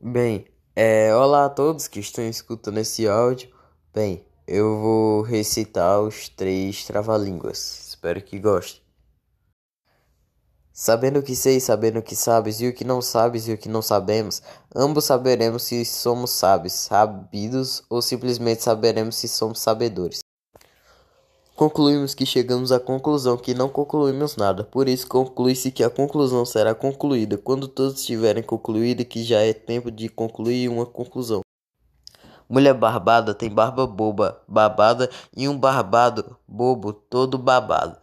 Bem, é, olá a todos que estão escutando esse áudio. Bem, eu vou recitar os três trava-línguas. Espero que gostem. Sabendo o que sei, sabendo o que sabes, e o que não sabes e o que não sabemos, ambos saberemos se somos sábios, sabidos, ou simplesmente saberemos se somos sabedores. Concluímos que chegamos à conclusão que não concluímos nada, por isso conclui-se que a conclusão será concluída quando todos tiverem concluído que já é tempo de concluir uma conclusão. Mulher barbada tem barba boba, babada, e um barbado bobo todo babado.